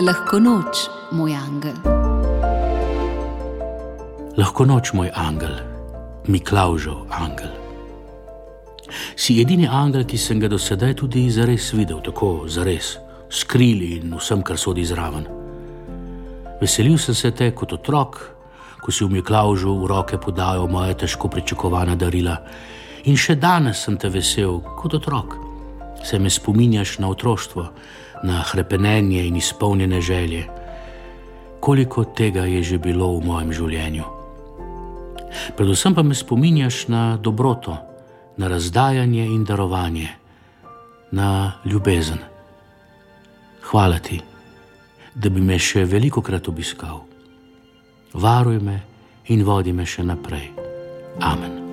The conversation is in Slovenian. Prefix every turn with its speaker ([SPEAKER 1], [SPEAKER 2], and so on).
[SPEAKER 1] Lahko noč, moj angel.
[SPEAKER 2] Lahko noč, moj angel, Miklaužov angel. Si edini angel, ki sem ga do sedaj tudi zares videl, tako zares, skrili in vsem, kar sodi zraven. Veselil sem se te kot otrok, ko si v Miklaužu v roke podajal moje težko pričakovana darila, in še danes sem te vesel kot otrok. Se me spominjaš na otroštvo, na hrepenenje in izpolnjene želje. Koliko tega je že bilo v mojem življenju. Predvsem pa me spominjaš na dobroto, na razdajanje in darovanje, na ljubezen. Hvala ti, da bi me še veliko krat obiskal. Varuj me in vodi me še naprej. Amen.